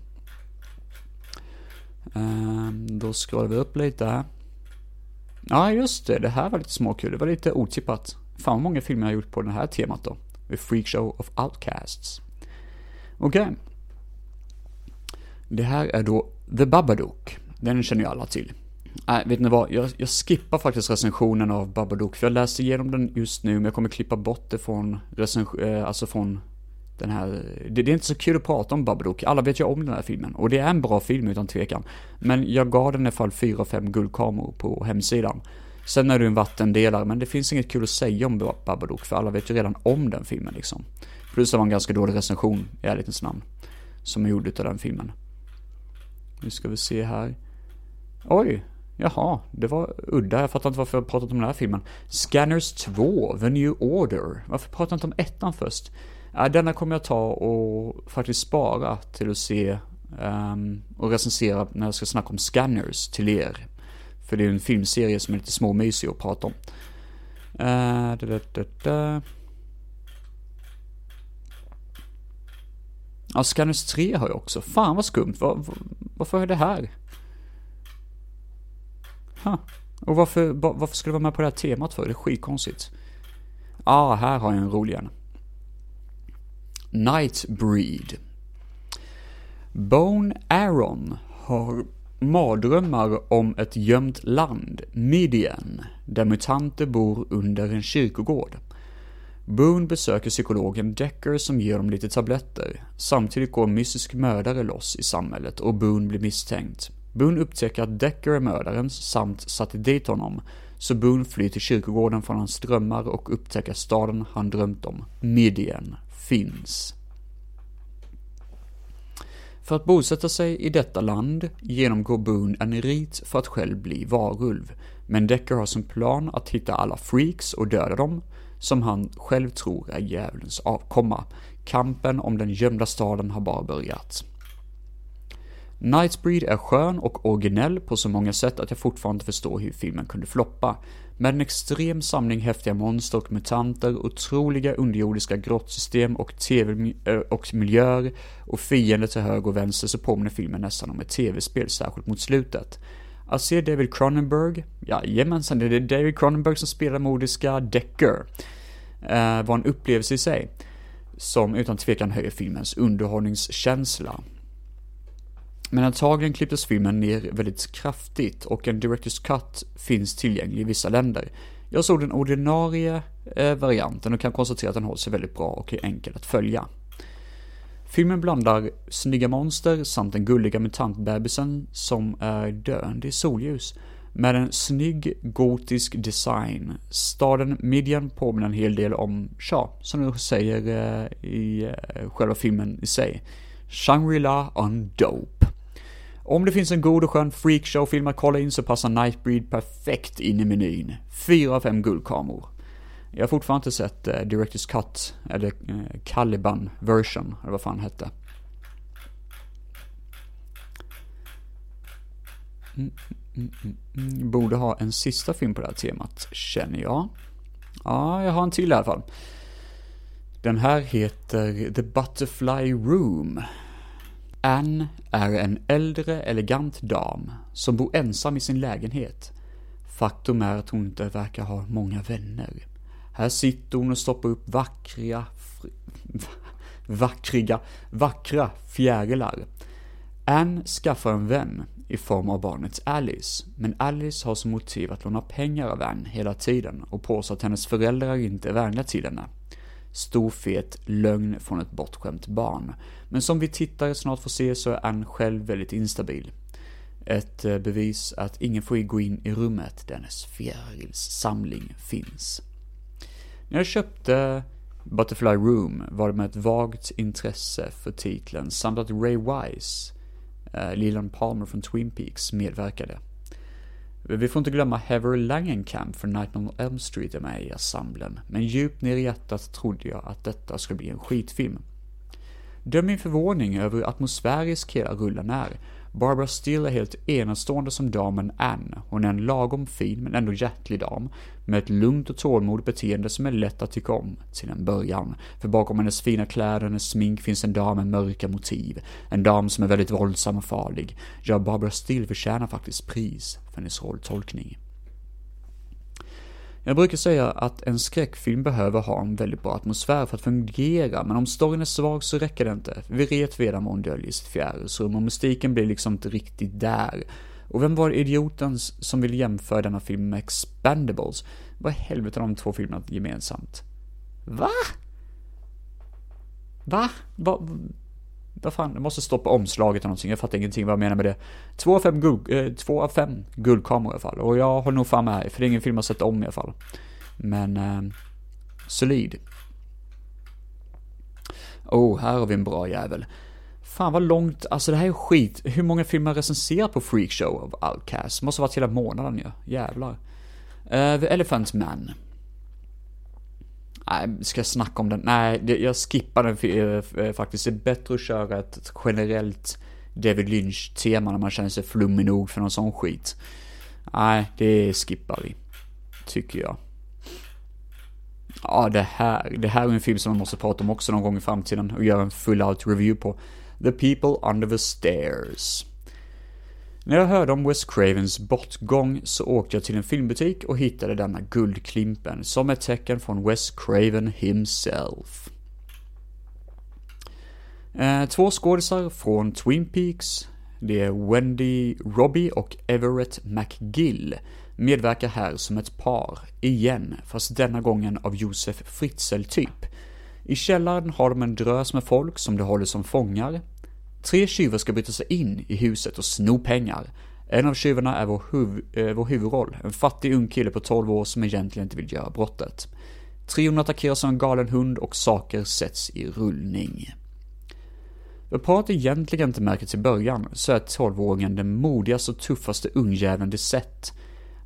Ehm, då scrollar vi upp lite här. Ja, just det. Det här var lite småkul. Det var lite otippat. Fan vad många filmer jag har gjort på det här temat då. The Freak Show of Outcasts. Okej. Okay. Det här är då The Babadook. Den känner ju alla till. Nej, vet ni vad? Jag, jag skippar faktiskt recensionen av Babadook, för jag läste igenom den just nu, men jag kommer klippa bort det från recension, eh, alltså från den här, det, det, är inte så kul att prata om Babadook, alla vet ju om den här filmen. Och det är en bra film utan tvekan. Men jag gav den i alla fall 4-5 guldkameror på hemsidan. Sen är det en vattendelare, men det finns inget kul att säga om Babadook, för alla vet ju redan om den filmen liksom. Plus det var en ganska dålig recension, i ärlighetens namn. Som är gjord utav den filmen. Nu ska vi se här. Oj, jaha, det var udda. Jag fattar inte varför jag pratat om den här filmen. Scanners 2, The New Order. Varför pratar jag inte om ettan först? Ja, denna kommer jag ta och faktiskt spara till att se um, och recensera när jag ska snacka om Scanners till er. För det är en filmserie som är lite småmysig att prata om. Uh, da, da, da, da. Ja, Scanners 3 har jag också. Fan vad skumt. Var, var, varför är det här? Huh. Och varför, varför ska jag vara med på det här temat för? Det är skitkonstigt. Ja, ah, här har jag en rolig en. Nightbreed. Bone Aaron har mardrömmar om ett gömt land, Midian, där mutanter bor under en kyrkogård. Boone besöker psykologen Decker som ger dem lite tabletter. Samtidigt går en mystisk mördare loss i samhället och Boone blir misstänkt. Boone upptäcker att Decker är mördaren samt satte dit honom, så Boone flyr till kyrkogården från hans drömmar och upptäcker staden han drömt om, Midian, finns. För att bosätta sig i detta land genomgår Boone en rit för att själv bli varulv, men Decker har som plan att hitta alla freaks och döda dem, som han själv tror är djävulens avkomma. Kampen om den gömda staden har bara börjat. Nightbreed är skön och originell på så många sätt att jag fortfarande förstår hur filmen kunde floppa. Med en extrem samling häftiga monster och mutanter, otroliga underjordiska grottsystem och TV eh, och miljöer och fiender till höger och vänster så påminner filmen nästan om ett tv-spel, särskilt mot slutet. Att se David Cronenberg, jajamensan, det är David Cronenberg som spelar modiska Decker, eh, var en upplevelse i sig, som utan tvekan höjer filmens underhållningskänsla. Men antagligen klipptes filmen ner väldigt kraftigt och en Directors Cut finns tillgänglig i vissa länder. Jag såg den ordinarie eh, varianten och kan konstatera att den håller sig väldigt bra och är enkel att följa. Filmen blandar snygga monster samt den gulliga mutantbebisen som är döende i solljus med en snygg gotisk design. Staden Midian påminner en hel del om, ja, som du säger eh, i eh, själva filmen i sig. Shangri-La on Dope. Om det finns en god och skön freakshow-film att kolla in så passar Nightbreed perfekt in i menyn. 4 av 5 guldkameror. Jag har fortfarande inte sett eh, Directors Cut, eller eh, Caliban version, eller vad fan hette. Mm mm, mm, mm, mm, Borde ha en sista film på det här temat, känner jag. Ja, jag har en till i alla fall. Den här heter The Butterfly Room. Anne är en äldre, elegant dam som bor ensam i sin lägenhet. Faktum är att hon inte verkar ha många vänner. Här sitter hon och stoppar upp vackra, *laughs* vackriga, vackra fjärilar. Anne skaffar en vän i form av barnet Alice, men Alice har som motiv att låna pengar av Anne hela tiden och påstår att hennes föräldrar inte är vänliga till henne. Stor fet lögn från ett bortskämt barn. Men som vi tittare snart får se så är Anne själv väldigt instabil. Ett eh, bevis att ingen får gå in i rummet där hennes fjärilssamling finns. När jag köpte Butterfly Room var det med ett vagt intresse för titeln samt att Ray Wise, eh, Leland Palmer från Twin Peaks, medverkade. Vi får inte glömma Heather Langenkamp från Nightmare on Elm Street är med i ensemblen, men djupt ner i hjärtat trodde jag att detta skulle bli en skitfilm. Döm min förvåning över hur atmosfärisk hela rullen är, Barbara Steele är helt enastående som damen Anne. Hon är en lagom fin men ändå hjärtlig dam, med ett lugnt och tålmodigt beteende som är lätt att tycka om, till en början. För bakom hennes fina kläder och hennes smink finns en dam med mörka motiv. En dam som är väldigt våldsam och farlig. Ja, Barbara Steele förtjänar faktiskt pris för hennes rolltolkning. Jag brukar säga att en skräckfilm behöver ha en väldigt bra atmosfär för att fungera, men om storyn är svag så räcker det inte. Vi vet redan vad hon döljer i sitt fjärilsrum och mystiken blir liksom inte riktigt där. Och vem var idioten som vill jämföra denna film med Expendables? Vad i helvete har de två filmerna gemensamt? Va? Va? Va? Vad fan, jag måste stoppa omslaget eller någonting, jag fattar ingenting vad jag menar med det. Två av fem, guld, eh, två av fem guldkameror i alla fall, och jag håller nog fan med, här, för det är ingen film jag sett om i alla fall. Men, eh, solid. Oh, här har vi en bra jävel. Fan vad långt, alltså det här är skit. Hur många filmer recenserar på Freakshow av Outcast? Måste ha varit hela månaden ju, ja. jävlar. Uh, The Elephant Man. Nej, ska jag snacka om den? Nej, jag skippar den för, eh, eh, faktiskt. Det är bättre att köra ett generellt David Lynch-tema när man känner sig flummig nog för någon sån skit. Nej, det skippar vi. Tycker jag. Ja, det här, det här är en film som man måste prata om också någon gång i framtiden och göra en full out review på. The People Under the Stairs. När jag hörde om Wes Cravens bortgång så åkte jag till en filmbutik och hittade denna guldklimpen som ett tecken från Wes Craven himself. Eh, två skådisar från Twin Peaks. Det är Wendy Robbie och Everett McGill medverkar här som ett par, igen, fast denna gången av Josef Fritzl-typ. I källaren har de en drös med folk som de håller som fångar. Tre tjuvar ska bryta sig in i huset och sno pengar. En av tjuvarna är vår, huv eh, vår huvudroll, en fattig ung kille på 12 år som egentligen inte vill göra brottet. Trion attackeras av en galen hund och saker sätts i rullning. Vad paret egentligen inte märker till början så är 12-åringen den modigaste och tuffaste ungjäveln de sett.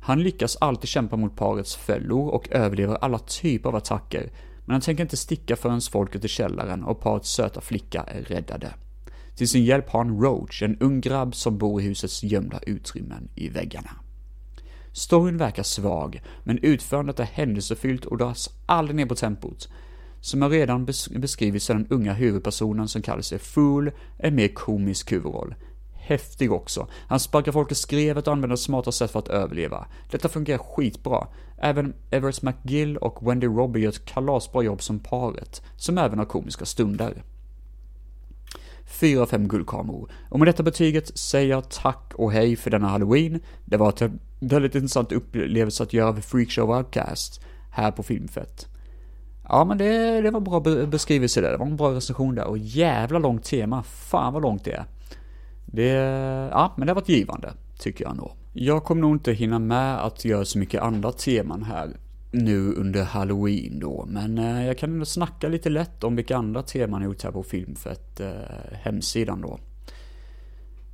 Han lyckas alltid kämpa mot parets fällor och överlever alla typer av attacker, men han tänker inte sticka förrän folket i källaren och parets söta flicka är räddade. Till sin hjälp har han Roach, en ung grabb som bor i husets gömda utrymmen i väggarna. Storyn verkar svag, men utförandet är händelsefyllt och dras aldrig ner på tempot. Som jag redan beskrivit så är den unga huvudpersonen som kallar sig Fool en mer komisk huvudroll. Häftig också. Han sparkar folk i skrevet och använder smarta sätt för att överleva. Detta fungerar skitbra. Även Everett McGill och Wendy Robbie gör ett kalasbra jobb som paret, som även har komiska stunder. 4 av 5 guldkameror. Och med detta betyget säger jag tack och hej för denna halloween. Det var en väldigt intressant upplevelse att göra Freakshow Outcast här på Filmfett. Ja men det, det var bra beskrivelse där, det var en bra recension där och jävla långt tema, fan vad långt det är. Det, ja men det har varit givande, tycker jag nog. Jag kommer nog inte hinna med att göra så mycket andra teman här nu under halloween då, men eh, jag kan ändå snacka lite lätt om vilka andra teman jag gjort här på Filmfett eh, hemsidan då.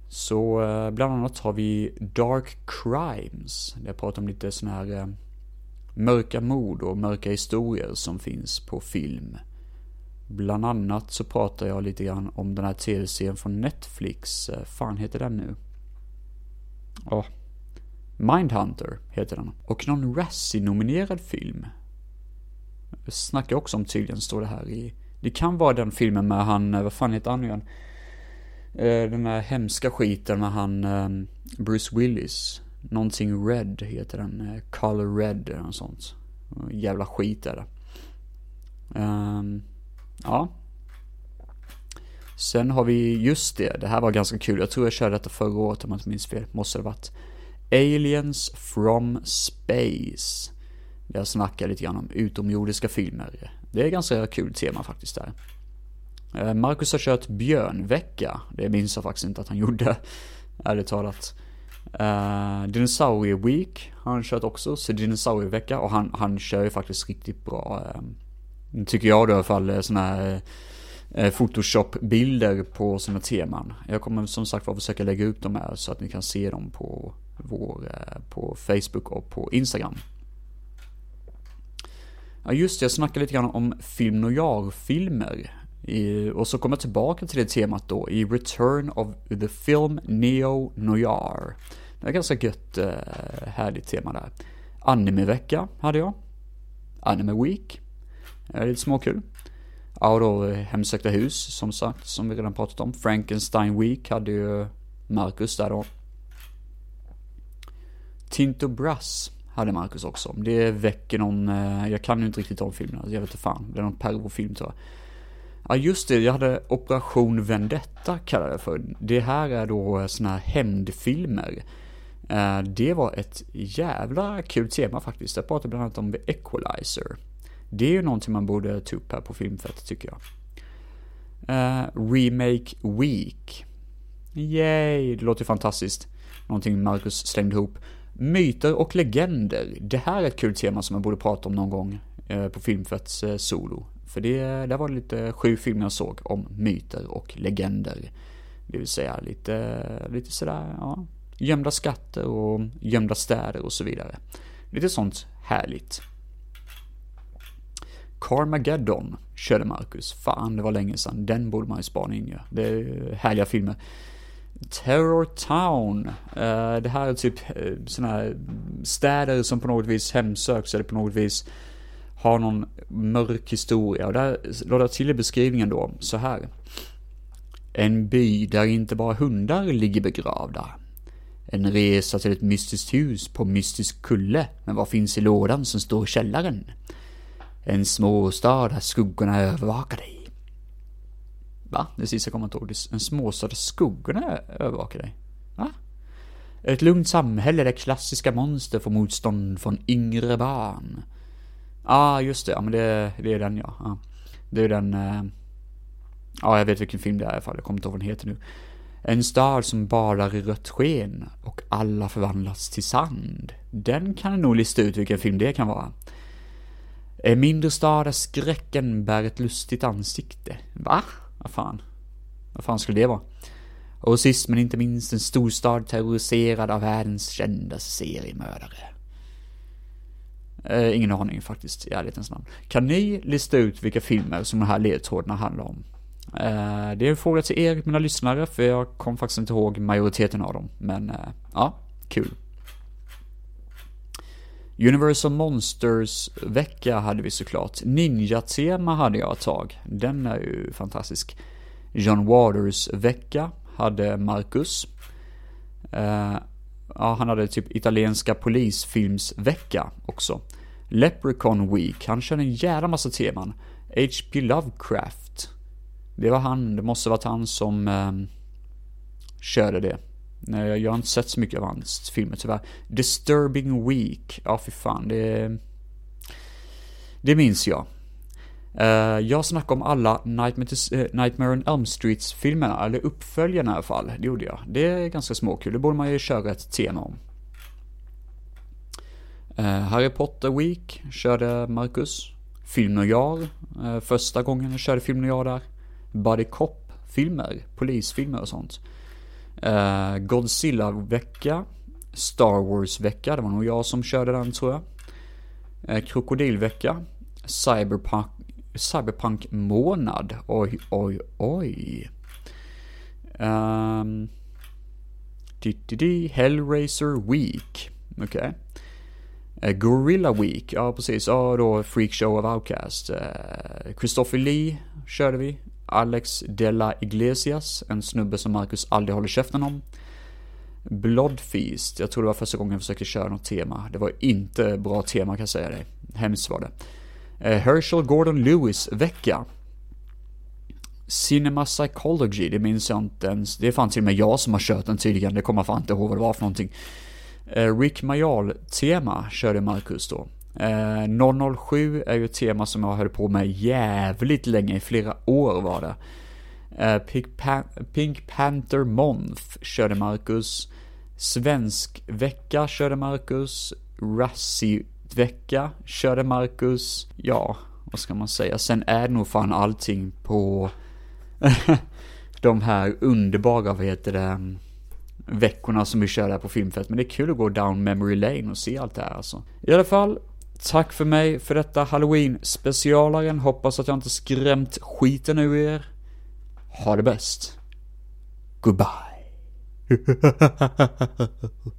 Så eh, bland annat har vi Dark Crimes, där jag pratar om lite sådana här eh, mörka mord och mörka historier som finns på film. Bland annat så pratar jag lite grann om den här tv-serien från Netflix, eh, fan heter den nu? Ja, oh, Mindhunter heter den. Och någon Razzie-nominerad film. Snackar också om tydligen, står det här i. Det kan vara den filmen med han, eh, vad fan heter han nu igen? Eh, den där hemska skiten med han ehm, Bruce Willis. Någonting Red heter den. Eh, Color Red eller något sånt. Jävla skit är det. Um, ja. Sen har vi, just det, det här var ganska kul. Jag tror jag körde detta förra året om jag inte minns fel. Måste det varit. Aliens from Space. Där jag snackar lite grann om utomjordiska filmer. Det är ganska kul tema faktiskt där. Eh, Marcus har kört björnvecka. Det minns jag faktiskt inte att han gjorde. *laughs* Ärligt talat. Eh, uh, Dinosaurie Week har han kört också, så dinosaurievecka och han, han kör ju faktiskt riktigt bra. Uh, tycker jag då i alla fall, sådana här uh, Photoshop-bilder på sina teman. Jag kommer som sagt att försöka lägga upp dem här så att ni kan se dem på vår, eh, på Facebook och på Instagram. Ja just det, jag snackade lite grann om film noir-filmer. Och så kommer jag tillbaka till det temat då i Return of the Film Neo Noir. Det är ganska gött, eh, härligt tema där. Anime-vecka hade jag. Anime Week. Det är lite småkul. Ja, då Hemsökta hus, som sagt, som vi redan pratat om. Frankenstein Week hade ju Marcus där då. Tinto Brass hade Marcus också. Det väcker någon, eh, jag kan ju inte riktigt om filmen, jag vet inte fan. Det är någon pervofilm tror jag. Ja just det, jag hade Operation Vendetta kallade det för. Det här är då eh, såna här hämndfilmer. Eh, det var ett jävla kul tema faktiskt. Jag pratade bland annat om The Equalizer. Det är ju någonting man borde ta upp här på filmfältet tycker jag. Uh, Remake Week. Yay, det låter fantastiskt. Någonting Marcus slängde ihop. Myter och legender. Det här är ett kul tema som jag borde prata om någon gång eh, på Filmfetts eh, solo. För det, där var det lite sju filmer jag såg om myter och legender. Det vill säga lite, lite sådär, ja, gömda skatter och gömda städer och så vidare. Lite sånt härligt. Carmageddon körde Marcus. Fan, det var länge sedan. Den borde man ju spana in ju. Det är härliga filmer. Terror Town. Uh, det här är typ sådana såna här städer som på något vis hemsöks eller på något vis har någon mörk historia. Och där lade jag till i beskrivningen då, så här. En by där inte bara hundar ligger begravda. En resa till ett mystiskt hus på mystisk kulle, men vad finns i lådan som står i källaren? En småstad där skuggorna övervakar dig. Va? Det sista jag inte ihåg. En småstad där skuggorna övervakar dig. Va? Ett lugnt samhälle där klassiska monster får motstånd från yngre barn. Ja, ah, just det. Ja, men det, det är den ja. ja. Det är den... Eh... Ja, jag vet vilken film det är i alla fall. Jag kommer inte ihåg vad den heter nu. En stad som badar i rött sken och alla förvandlas till sand. Den kan nog lista ut vilken film det kan vara. En mindre stad där skräcken bär ett lustigt ansikte. Va? Vad fan? Vad fan skulle det vara? Och sist men inte minst en storstad terroriserad av världens kändaste seriemördare. Eh, ingen aning faktiskt, i ärlighetens namn. Kan ni lista ut vilka filmer som de här ledtrådarna handlar om? Eh, det är en fråga till er, mina lyssnare, för jag kom faktiskt inte ihåg majoriteten av dem. Men, eh, ja, kul. Universal Monsters-vecka hade vi såklart. Ninja-tema hade jag ett tag. Den är ju fantastisk. John Waters-vecka hade Marcus. Uh, ja, han hade typ italienska polisfilmsvecka också. Leprechaun Week, han körde en jävla massa teman. H.P. Lovecraft. Det var han, det måste varit han som um, körde det. Nej, jag har inte sett så mycket av hans filmer tyvärr. Disturbing Week, ja fy fan, det... Det minns jag. Uh, jag snackade om alla Nightmare, to, uh, Nightmare on Elm Streets-filmerna, eller uppföljarna i alla fall. Det gjorde jag. Det är ganska småkul, det borde man ju köra ett tema om. Uh, Harry Potter Week körde Marcus. Film Noir, uh, första gången jag körde Film Noir där. Buddy Cop-filmer, polisfilmer och sånt. Uh, Godzilla-vecka. Star Wars-vecka, det var nog jag som körde den tror jag. Uh, Krokodilvecka. Cyberpunk, Cyberpunk-månad. Oj, oj, oj. Um, Hellraiser Week. Okej. Okay. Uh, Gorilla Week, ja precis. Ja, då Freak Show of Outcast. Uh, Christopher Lee körde vi. Alex Della Iglesias, en snubbe som Marcus aldrig håller käften om. Bloodfeast, jag tror det var första gången jag försökte köra något tema. Det var inte bra tema kan jag säga dig. Hemskt var det. Eh, Herschel Gordon Lewis vecka. Cinema Psychology, det minns jag inte ens. Det är fan till och med jag som har kört den tydligen, det kommer jag fan inte ihåg vad det var för någonting. Eh, Rick Mayall tema körde Marcus då. Eh, 007 är ju ett tema som jag höll på med jävligt länge, i flera år var det. Eh, Pink, Pan Pink Panther Month körde Marcus. Svensk vecka körde Marcus. Razzie-vecka körde Marcus. Ja, vad ska man säga? Sen är det nog fan allting på *laughs* de här underbara, vad heter det, veckorna som vi kör här på Filmfest. Men det är kul att gå down memory lane och se allt det här alltså. I alla fall, Tack för mig för detta halloween-specialaren. Hoppas att jag inte skrämt skiten ur er. Ha det bäst. Goodbye. *laughs*